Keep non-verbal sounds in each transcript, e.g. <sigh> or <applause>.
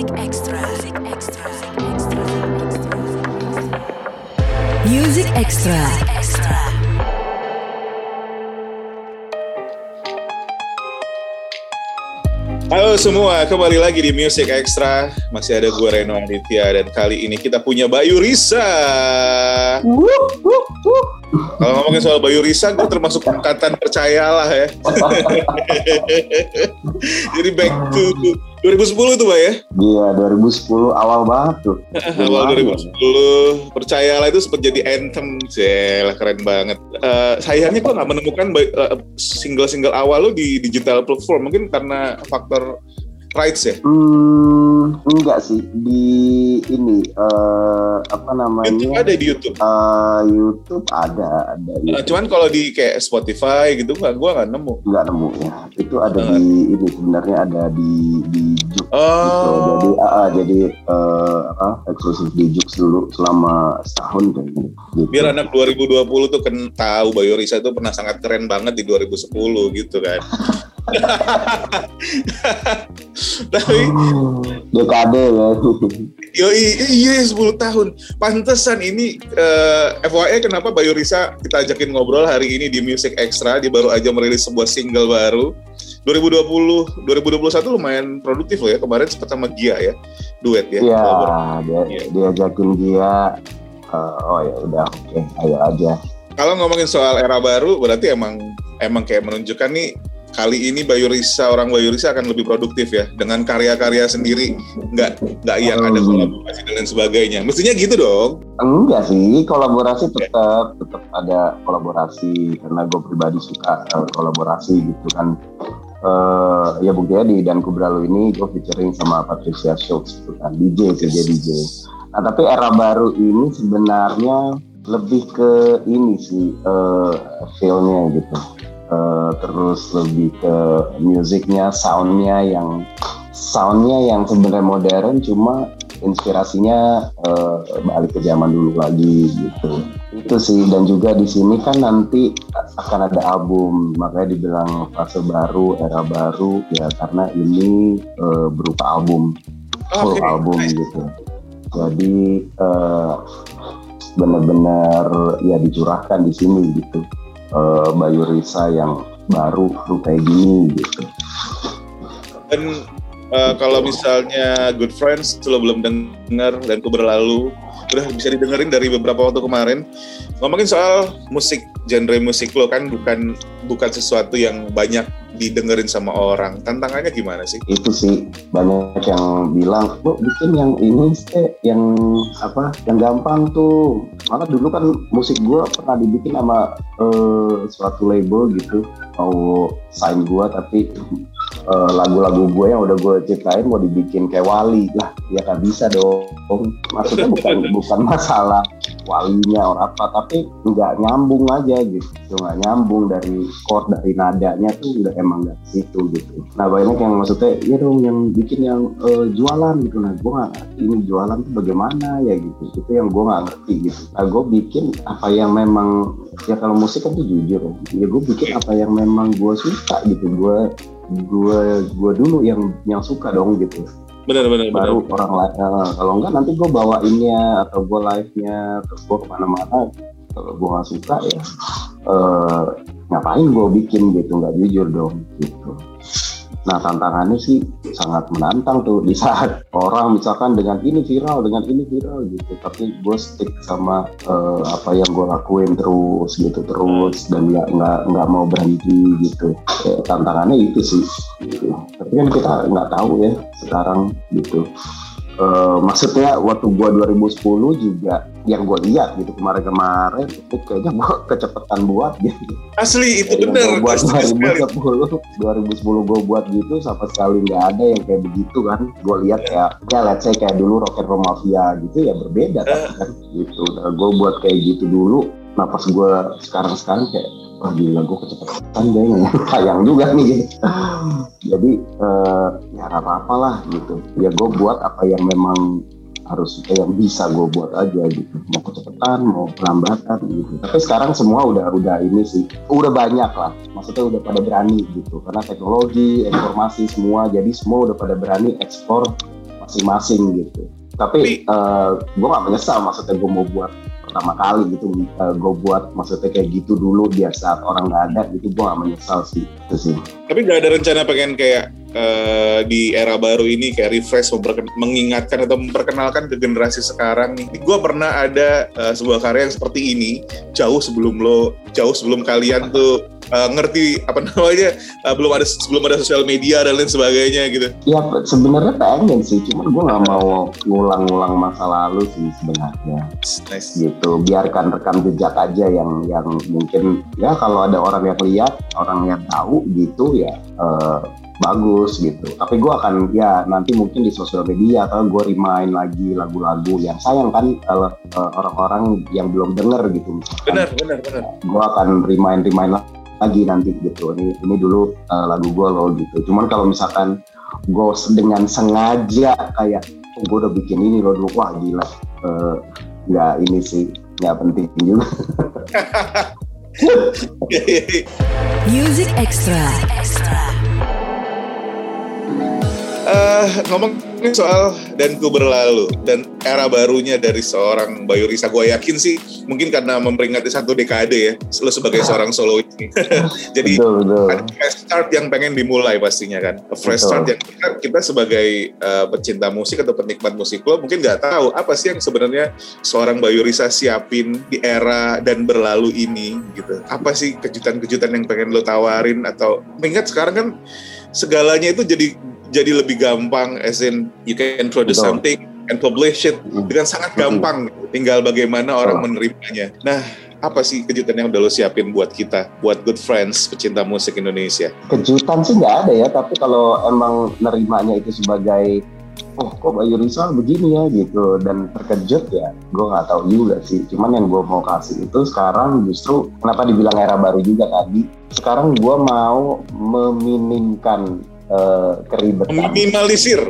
Music Extra. Music Extra. Music Extra. Halo semua, kembali lagi di Music Extra. Masih ada gue Reno Aditya dan kali ini kita punya Bayu Risa. Kalau ngomongin soal Bayu Risa, gue termasuk angkatan percayalah ya. <laughs> Jadi back to 2010 tuh, Pak ya? Iya, 2010 awal banget tuh. <laughs> Awal 2010, percayalah itu sempat jadi anthem, Jelah, keren banget. Eh, sayangnya gue nggak menemukan eh, single-single awal lo di digital platform, mungkin karena faktor rights ya? Hmm, enggak sih di ini uh, apa namanya? YouTube ada di YouTube. Uh, YouTube ada ada. YouTube. Uh, cuman kalau di kayak Spotify gitu nggak, gua nggak nemu. Nggak nemu ya. Itu ada uh. di ini sebenarnya ada di di. Oh. Gitu. Jadi uh, jadi uh, apa eksklusif di Juk dulu selama setahun kayaknya. Gitu. Biar anak 2020 tuh kan tahu Bayu Risa itu pernah sangat keren banget di 2010 gitu kan. <laughs> <laughs> Tapi oh, dekade ya. <laughs> Yo iya 10 tahun. Pantesan ini uh, eh, FYI kenapa Bayu Risa kita ajakin ngobrol hari ini di Music Extra. Dia baru aja merilis sebuah single baru. 2020 2021 lumayan produktif loh ya. Kemarin sempat sama Gia ya. Duet ya. Iya, dia, ya. dia ajakin Gia. Uh, oh ya udah oke, okay, ayo aja. Kalau ngomongin soal era baru berarti emang emang kayak menunjukkan nih kali ini Bayu Risa orang Bayu Risa akan lebih produktif ya. Dengan karya-karya sendiri nggak nggak yang ada kolaborasi dan lain sebagainya. Mestinya gitu dong. Enggak sih kolaborasi tetap tetap ada kolaborasi. Karena gue pribadi suka uh, kolaborasi gitu kan. Uh, ya buktinya di Dan Kubralu ini gue featuring sama Patricia Schultz gitu kan. DJ DJ DJ nah tapi era baru ini sebenarnya lebih ke ini sih uh, feelnya gitu uh, terus lebih ke musiknya, soundnya yang soundnya yang sebenarnya modern, cuma inspirasinya uh, balik ke zaman dulu lagi gitu. Itu sih dan juga di sini kan nanti akan ada album, makanya dibilang fase baru, era baru ya karena ini uh, berupa album, full okay. album gitu. Jadi uh, benar-benar ya dicurahkan di sini gitu uh, Bayu Risa yang baru tuh kayak gini gitu. Dan uh, kalau misalnya Good Friends lo belum dengar dan ku berlalu udah bisa didengerin dari beberapa waktu kemarin ngomongin soal musik genre musik lo kan bukan bukan sesuatu yang banyak didengerin sama orang. Tantangannya gimana sih? Itu sih banyak yang bilang, "Bu, bikin yang ini sih, yang apa? Yang gampang tuh." Malah dulu kan musik gue pernah dibikin sama uh, suatu label gitu, mau sign gue tapi uh, lagu-lagu gue yang udah gue ciptain mau dibikin kayak wali lah. Ya kan bisa dong. Maksudnya bukan <laughs> bukan masalah walinya orang apa tapi nggak nyambung aja gitu. Nggak nyambung dari chord dari nadanya tuh udah emang nggak situ gitu. Nah banyak yang maksudnya ya dong yang bikin yang uh, jualan gitu. Nah gue nggak ini jualan tuh bagaimana ya gitu. Itu yang gue nggak ngerti gitu. Nah gue bikin apa yang memang ya kalau musik kan tuh jujur ya, ya gue bikin apa yang memang gue suka gitu. Gue gue gue dulu yang yang suka dong gitu. Benar benar baru benar. orang lain uh, kalau enggak nanti gue bawainnya atau gue live nya terus gue ke mana-mana. Kalau gue nggak suka ya uh, ngapain gue bikin gitu nggak jujur dong gitu Nah tantangannya sih sangat menantang tuh di saat orang misalkan dengan ini viral, dengan ini viral gitu. Tapi gue stick sama uh, apa yang gue lakuin terus gitu terus dan nggak nggak nggak mau berhenti gitu. Ya, tantangannya itu sih. Gitu. Tapi kan kita nggak tahu ya sekarang gitu uh, maksudnya waktu gua 2010 juga yang gua lihat gitu kemarin-kemarin itu kayaknya gua <laughs> kecepatan buat gitu. Asli itu bener. Buat 2010, 2010 gua buat gitu sama sekali nggak ada yang kayak begitu kan. Gua lihat kayak ya let's say kayak dulu Rocket Mafia gitu ya berbeda uh. kan gitu. Nah, gua buat kayak gitu dulu. Nah pas gua sekarang-sekarang kayak wah gila gue kecepatan kayaknya sayang juga nih gitu. jadi uh, ya nggak apa-apa lah gitu. Ya gue buat apa yang memang harus yang bisa gue buat aja gitu. Mau kecepatan mau pelambatan gitu. Tapi sekarang semua udah udah ini sih udah banyak lah. Maksudnya udah pada berani gitu. Karena teknologi informasi semua jadi semua udah pada berani ekspor masing-masing gitu. Tapi uh, gue gak menyesal maksudnya gue mau buat pertama kali gitu uh, gue buat maksudnya kayak gitu dulu biar saat orang nggak ada gitu gue gak menyesal sih itu sih. Tapi gak ada rencana pengen kayak uh, di era baru ini kayak refresh mengingatkan atau memperkenalkan ke generasi sekarang nih? Gue pernah ada uh, sebuah karya yang seperti ini jauh sebelum lo jauh sebelum kalian tuh uh, ngerti apa namanya uh, belum ada sebelum ada sosial media dan lain sebagainya gitu. Ya sebenarnya pengen sih, cuman gue nggak mau ngulang-ngulang masa lalu sih sebenarnya. Nice. Gitu, biarkan rekam jejak aja yang yang mungkin ya kalau ada orang yang lihat, orang yang tahu gitu ya. Uh, bagus gitu. Tapi gue akan ya nanti mungkin di sosial media atau gue remind lagi lagu-lagu yang sayang kan kalau orang-orang yang belum denger gitu. Benar, benar, benar. Gue akan remind remind lagi nanti gitu ini ini dulu uh, lagu gue loh gitu cuman kalau misalkan gue dengan sengaja kayak oh, gue udah bikin ini loh dulu wah gila uh, nggak ini sih nggak penting juga <laughs> Music Extra. Extra. Uh, ngomong ini soal dan ku berlalu dan era barunya dari seorang Bayu Risa gue yakin sih mungkin karena memperingati satu dekade ya lo sebagai seorang solois <laughs> jadi betul, betul. ada fresh start yang pengen dimulai pastinya kan a fresh betul. start yang kita, kita sebagai uh, pecinta musik atau penikmat musik lo mungkin nggak tahu apa sih yang sebenarnya seorang Bayu Risa siapin di era dan berlalu ini gitu apa sih kejutan-kejutan yang pengen lo tawarin atau mengingat sekarang kan segalanya itu jadi jadi lebih gampang as in you can produce Betul. something and publish it dengan sangat gampang. Tinggal bagaimana orang menerimanya. Nah apa sih kejutan yang udah lo siapin buat kita, buat good friends pecinta musik Indonesia? Kejutan sih nggak ada ya, tapi kalau emang nerimanya itu sebagai oh kok Bayu Rizal begini ya gitu dan terkejut ya gue nggak tahu juga sih cuman yang gue mau kasih itu sekarang justru kenapa dibilang era baru juga tadi sekarang gue mau meminimkan uh, keribatan. Meminimalisir.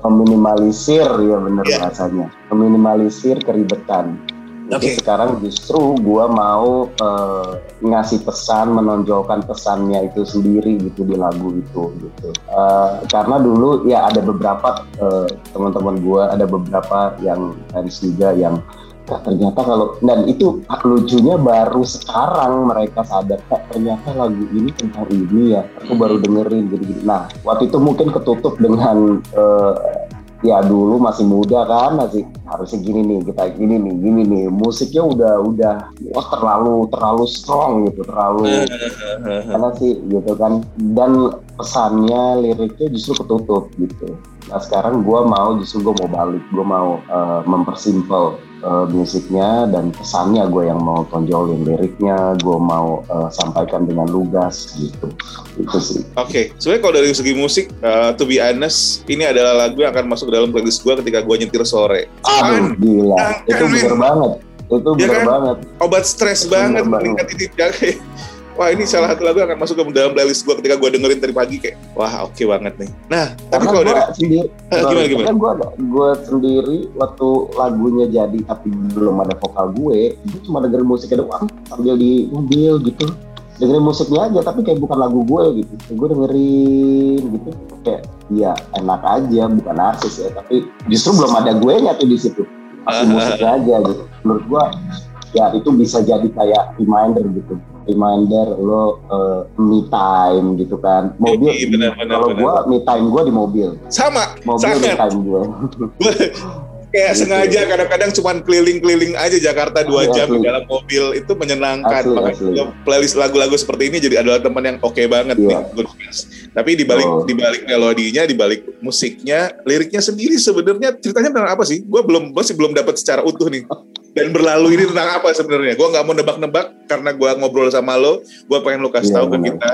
Meminimalisir ya benar yeah. bahasanya. Meminimalisir keribetan. Jadi okay. sekarang justru gue mau uh, ngasih pesan, menonjolkan pesannya itu sendiri gitu di lagu itu gitu. Uh, karena dulu ya ada beberapa uh, teman-teman gue, ada beberapa yang fans juga yang Nah, ternyata kalau dan itu lucunya baru sekarang mereka sadar kak ternyata lagu ini tentang ini ya aku baru dengerin gitu gitu nah waktu itu mungkin ketutup dengan uh, ya dulu masih muda kan masih harusnya gini nih kita gini nih gini nih. Musiknya udah udah wah terlalu terlalu strong gitu terlalu <laughs> karena sih gitu kan. Dan pesannya liriknya justru ketutup gitu. Nah sekarang gue mau justru gue mau balik gue mau uh, mempersimpel uh, musiknya dan pesannya gue yang mau tonjolin liriknya gue mau uh, sampaikan dengan lugas gitu. Itu sih. Oke okay. sebenarnya kalau dari segi musik uh, to be honest ini adalah lagu yang akan masuk dalam playlist gue ketika gue nyetir sore. Aduh gila. Itu bener banget. Itu ya bener kan? banget. Obat stres banget meningkat ini wah ini salah satu lagu yang akan masuk ke dalam playlist gue ketika gue dengerin tadi pagi kayak wah oke okay banget nih. Nah tapi kalau dari sendiri uh, gimana gimana? gue gue sendiri waktu lagunya jadi tapi belum ada vokal gue gue cuma dengerin musiknya doang sambil di mobil gitu. Dengerin musiknya aja tapi kayak bukan lagu gue gitu. Gue dengerin gitu kayak ya enak aja bukan narsis ya tapi justru belum ada gue nya tuh di situ. Masih musiknya aja gitu. Menurut gue ya itu bisa jadi kayak reminder gitu reminder lo uh, me time gitu kan. Mobil iya, kalau gue me time gue di mobil. Sama mobil me time gue <laughs> kayak gitu. sengaja kadang-kadang cuma keliling-keliling aja Jakarta dua jam di dalam mobil itu menyenangkan asli, makanya asli. playlist lagu-lagu seperti ini jadi adalah teman yang oke okay banget yeah. nih good friends tapi dibalik oh. dibalik melodinya dibalik musiknya liriknya sendiri sebenarnya ceritanya tentang apa sih gue belum masih belum dapat secara utuh nih dan berlalu ini tentang apa sebenarnya? Gue nggak mau nebak-nebak karena gue ngobrol sama lo, gue pengen lo kasih ya, tahu ke kita.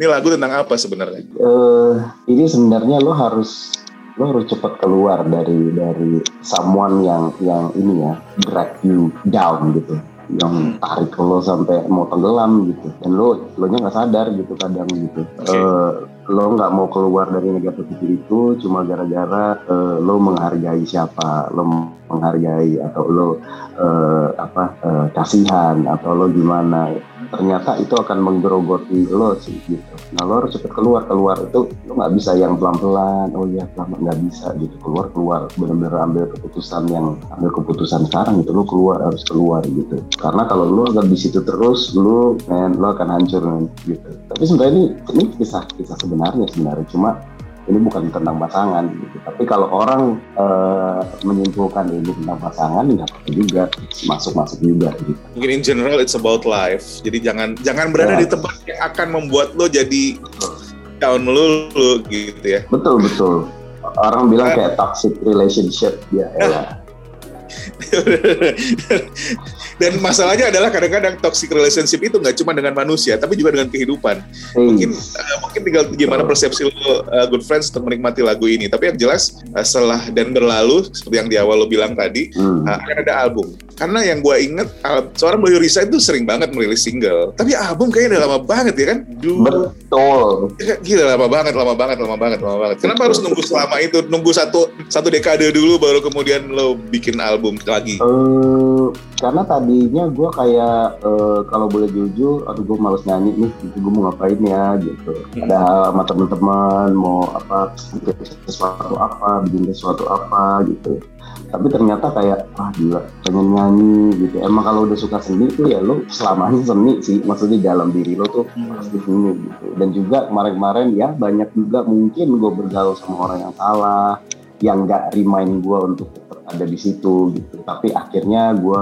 Ini lagu tentang apa sebenarnya? Uh, ini sebenarnya lo harus lo harus cepat keluar dari dari someone yang yang ini ya drag you down gitu. Yang tarik lo sampai mau tenggelam gitu. Dan lo lo nya nggak sadar gitu kadang gitu. Okay. uh, eh, lo nggak mau keluar dari negativity itu cuma gara-gara uh, lo menghargai siapa lo menghargai atau lo uh, apa uh, kasihan atau lo gimana ternyata itu akan menggerogoti lo sih gitu. Nah lo harus cepet keluar keluar itu lo nggak bisa yang pelan pelan oh ya pelan nggak bisa gitu. Keluar keluar benar-benar ambil keputusan yang ambil keputusan sekarang gitu lo keluar harus keluar gitu. Karena kalau lo akan di situ terus lo men lo akan hancur gitu. Tapi sebenarnya ini ini kisah kisah sebenarnya sebenarnya. Cuma ini bukan tentang pasangan gitu. Tapi kalau orang uh, menyimpulkan ini tentang pasangan, nggak apa juga masuk-masuk juga gitu. Mungkin in general it's about life. Jadi jangan jangan berada ya. di tempat yang akan membuat lo jadi down melulu gitu ya. Betul betul. Orang bilang nah. kayak toxic relationship ya. ya. <laughs> <laughs> Dan masalahnya adalah kadang-kadang toxic relationship itu nggak cuma dengan manusia, tapi juga dengan kehidupan. Hmm. Mungkin uh, mungkin tinggal gimana persepsi lo uh, good friends untuk menikmati lagu ini. Tapi yang jelas uh, setelah dan berlalu seperti yang di awal lo bilang tadi hmm. uh, akan ada album. Karena yang gue inget uh, seorang Boy Risa itu sering banget merilis single. Tapi album kayaknya udah lama banget ya kan? Duh. Betul. Ya, gila lama banget, lama banget, lama banget, lama banget. Kenapa harus nunggu selama itu? Nunggu satu satu dekade dulu baru kemudian lo bikin album lagi? Karena tadinya gue kayak uh, kalau boleh jujur, aduh gue males nyanyi nih, gitu, gue mau ngapain ya gitu. Hmm. Ada sama teman-teman mau apa sesuatu apa, bikin sesuatu apa gitu. Tapi ternyata kayak ah gila pengen nyanyi gitu. Emang kalau udah suka seni tuh ya lo selamanya seni sih, maksudnya dalam diri lo tuh hmm. pasti seni gitu. Dan juga kemarin-kemarin ya banyak juga mungkin gue bergaul sama orang yang salah, yang nggak remind gue untuk ada di situ gitu. Tapi akhirnya gue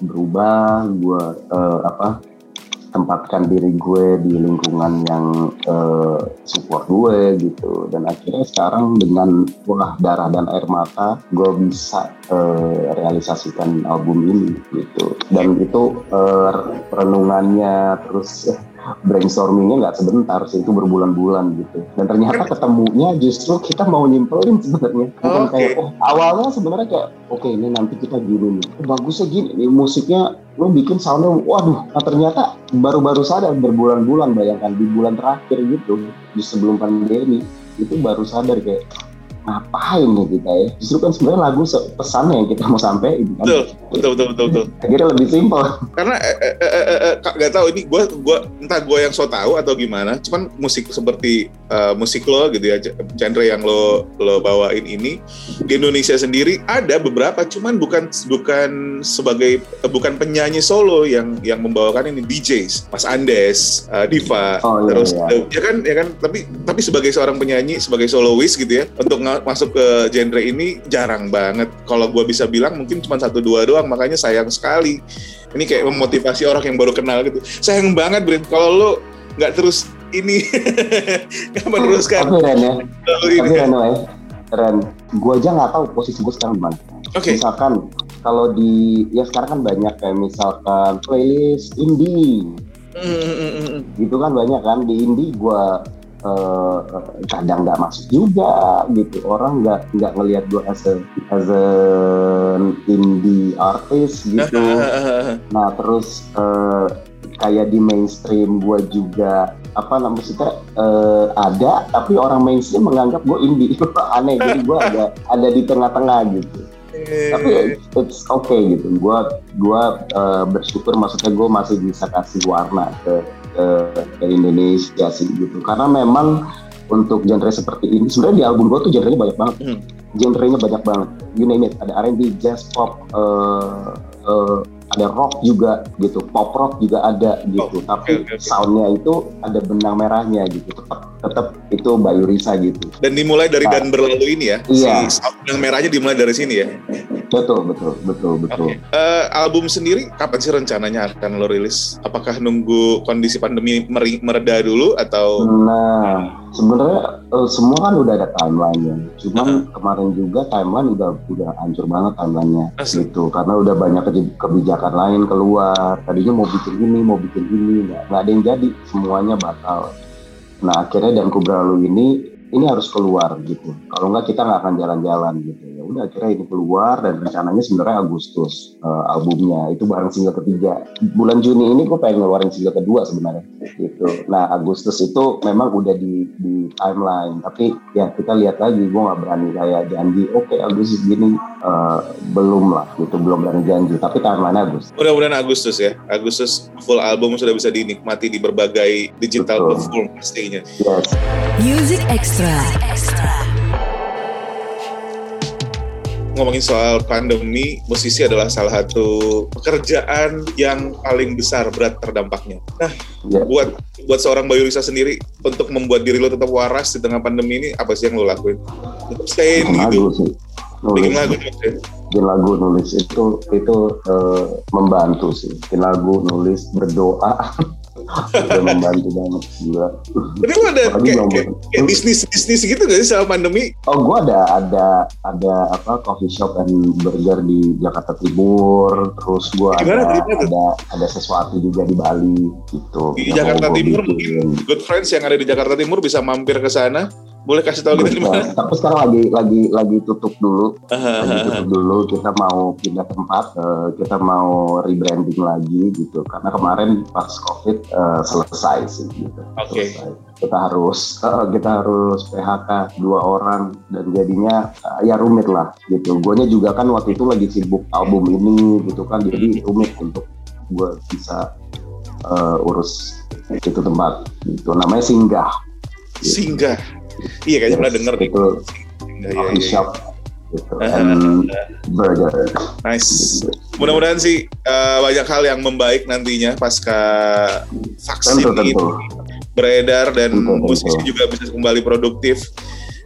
berubah gue uh, apa tempatkan diri gue di lingkungan yang uh, support gue gitu dan akhirnya sekarang dengan wah darah dan air mata gue bisa uh, realisasikan album ini gitu dan itu uh, renungannya terus brainstormingnya nggak sebentar sih itu berbulan-bulan gitu. Dan ternyata ketemunya justru kita mau nyimpelin sebenarnya. Bukan okay. kayak oh awalnya sebenarnya kayak oke okay, ini nanti kita gini nih. Oh, bagusnya gini nih musiknya lo bikin soundnya waduh. Nah ternyata baru-baru sadar berbulan-bulan bayangkan di bulan terakhir gitu di sebelum pandemi itu baru sadar kayak ngapain nih kita ya justru kan sebenarnya lagu pesannya yang kita mau sampaikan kan betul betul betul betul, betul. akhirnya lebih simpel karena eh, eh, eh, eh, eh gak tahu ini gue gua entah gue yang so tahu atau gimana cuman musik seperti uh, musik lo gitu ya genre yang lo lo bawain ini di Indonesia sendiri ada beberapa cuman bukan bukan sebagai bukan penyanyi solo yang yang membawakan ini DJs Mas Andes uh, Diva oh, iya, terus iya. ya kan ya kan tapi tapi sebagai seorang penyanyi sebagai solois gitu ya untuk masuk ke genre ini jarang banget. Kalau gue bisa bilang mungkin cuma satu dua doang, makanya sayang sekali. Ini kayak memotivasi orang yang baru kenal gitu. Sayang banget, Brin. Kalau lo nggak terus ini <laughs> nggak meneruskan. Tapi Ren ya. Tapi Ren ya. Ren, gue aja nggak tahu posisi gue sekarang gimana. Okay. Misalkan kalau di ya sekarang kan banyak kayak misalkan playlist indie. Mm -hmm. Gitu kan banyak kan di indie gue uh, kadang nggak masuk juga gitu. Orang nggak nggak ngelihat gue as a as a indie artist gitu. <laughs> Nah terus uh, kayak di mainstream gue juga apa namanya kita uh, ada tapi orang mainstream menganggap gue indie. <laughs> Aneh jadi gue <laughs> ada ada di tengah-tengah gitu. Tapi it's okay gitu. Gue gue uh, bersyukur maksudnya gue masih bisa kasih warna ke ke, Indonesia sih gitu. Karena memang untuk genre seperti ini sebenarnya di album gue tuh genrenya banyak banget. Hmm. genrenya banyak banget. You name it. Ada R&B jazz pop uh, uh, ada rock juga gitu. Pop rock juga ada gitu. Oh, tapi okay, okay, soundnya itu ada benang merahnya gitu. Tetap tetap itu Bayu Risa gitu. Dan dimulai dari nah, dan berlalu ini ya. Iya. si benang merahnya dimulai dari sini ya Betul, betul, betul, betul. Okay. Uh, eh, album sendiri kapan sih rencananya akan lo rilis? Apakah nunggu kondisi pandemi mereda dulu atau? Nah, sebenarnya uh, semua kan udah ada timelinenya. Cuman uh -huh. kemarin juga timeline udah udah hancur banget timelinenya gitu. Karena udah banyak kebijakan lain keluar. Tadinya mau bikin ini, mau bikin ini, nggak ada yang jadi. Semuanya batal. Nah akhirnya dan Kubra ini ini harus keluar gitu. Kalau nggak kita nggak akan jalan-jalan gitu ya udah akhirnya ini keluar dan rencananya sebenarnya Agustus uh, albumnya. Itu bareng single ketiga. Bulan Juni ini gue pengen ngeluarin single kedua sebenarnya gitu. Nah Agustus itu memang udah di di timeline. Tapi ya kita lihat lagi. Gue nggak berani kayak janji oke okay, Agustus gini. Uh, belum lah gitu. Belum berani janji. Tapi timeline Agustus. Mudah-mudahan Agustus ya. Agustus full album sudah bisa dinikmati di berbagai digital Betul. platform pastinya. Yes. Music Extra. Extra ngomongin soal pandemi, musisi adalah salah satu pekerjaan yang paling besar berat terdampaknya. Nah, yeah. buat buat seorang Bayu Risa sendiri untuk membuat diri lo tetap waras di tengah pandemi ini apa sih yang lo lakuin? Tetap stay in gitu. Sih. Nulis, bikin lagu ya? bikin lagu nulis itu itu uh, membantu sih bikin lagu nulis berdoa <laughs> udah membantu banget juga. Tapi lu ada kayak, kayak, kayak bisnis bisnis gitu gak sih selama pandemi? Oh gue ada ada ada apa coffee shop and burger di Jakarta Timur. Terus gue ada ada ada sesuatu juga di Bali gitu. Di Jakarta Timur mungkin good friends yang ada di Jakarta Timur bisa mampir ke sana boleh kasih tahu kita di mana? Tapi sekarang lagi lagi lagi tutup dulu. lagi tutup dulu. Kita mau pindah tempat. Uh, kita mau rebranding lagi gitu. Karena kemarin pas COVID uh, selesai sih gitu. Oke. Okay. Kita harus uh, kita harus PHK dua orang dan jadinya uh, ya rumit lah gitu. Guanya juga kan waktu itu lagi sibuk album ini gitu kan. Jadi rumit untuk gue bisa uh, urus itu tempat gitu. Namanya singgah. Gitu. Singgah iya kayaknya pernah denger itu Iya, iya, iya. shop gitu. and burger. Nice. Mudah-mudahan sih uh, banyak hal yang membaik nantinya pasca vaksin tentu, ini beredar dan tentu, musisi tentu. juga bisa kembali produktif.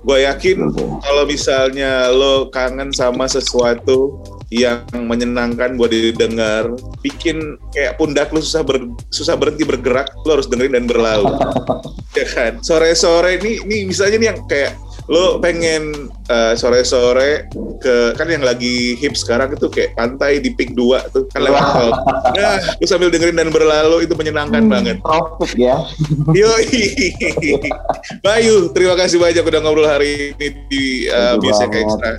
Gue yakin kalau misalnya lo kangen sama sesuatu yang menyenangkan buat didengar, bikin kayak pundak lu susah ber, susah berhenti bergerak, lu harus dengerin dan berlalu. <laughs> ya kan? Sore-sore ini ini misalnya nih yang kayak lo pengen uh, sore-sore ke kan yang lagi hip sekarang itu kayak pantai di Pik 2 tuh kan lewat tol. Nah, lu sambil dengerin dan berlalu itu menyenangkan hmm, banget. Tropik ya. Yo, Bayu, terima kasih banyak udah ngobrol hari ini di uh, Music Extra.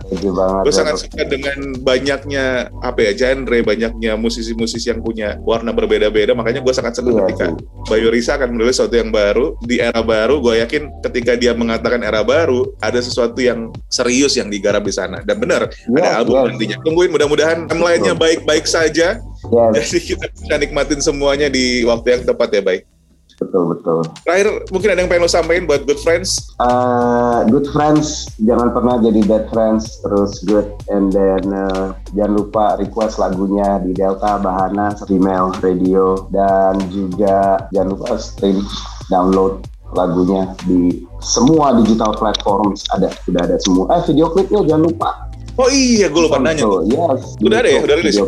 Gue sangat suka dengan banyaknya apa ya genre, banyaknya musisi-musisi yang punya warna berbeda-beda. Makanya gue sangat senang iya, ketika Bayu Risa akan menulis sesuatu yang baru di era baru. Gue yakin ketika dia mengatakan era baru, ada sesuatu yang serius yang digarap di sana. Dan benar, yeah, ada album nantinya. Tungguin mudah-mudahan timeline-nya baik-baik saja. Yes. Jadi kita bisa nikmatin semuanya di waktu yang tepat ya, baik. Betul betul. Terakhir mungkin ada yang pengen lo sampaikan buat good friends? Uh, good friends jangan pernah jadi bad friends terus good and then uh, jangan lupa request lagunya di Delta Bahana email radio dan juga jangan lupa stream download lagunya di semua digital platform ada sudah ada semua eh video klipnya jangan lupa Oh iya, gue lupa nanya. Yes, udah ada ya, udah rilis. Video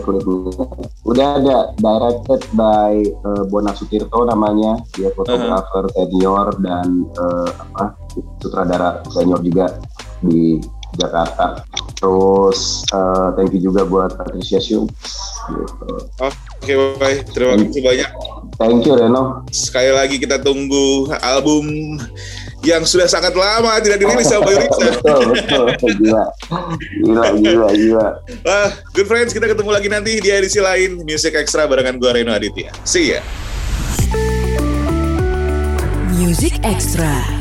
Udah ada, directed by uh, Bona Sutirto namanya, dia fotografer uh -huh. senior dan uh, apa sutradara senior juga di Jakarta. Terus uh, thank you juga buat Patricia Shu. Gitu. Oke, okay, baik. Terima kasih banyak. Thank you Reno. Sekali lagi kita tunggu album yang sudah sangat lama tidak dirilis sama Bayu Riksa. betul, betul. Gila. Gila, gila, gila. Wah, good friends, kita ketemu lagi nanti di edisi lain Music Extra barengan gue Reno Aditya. See ya. Music Extra.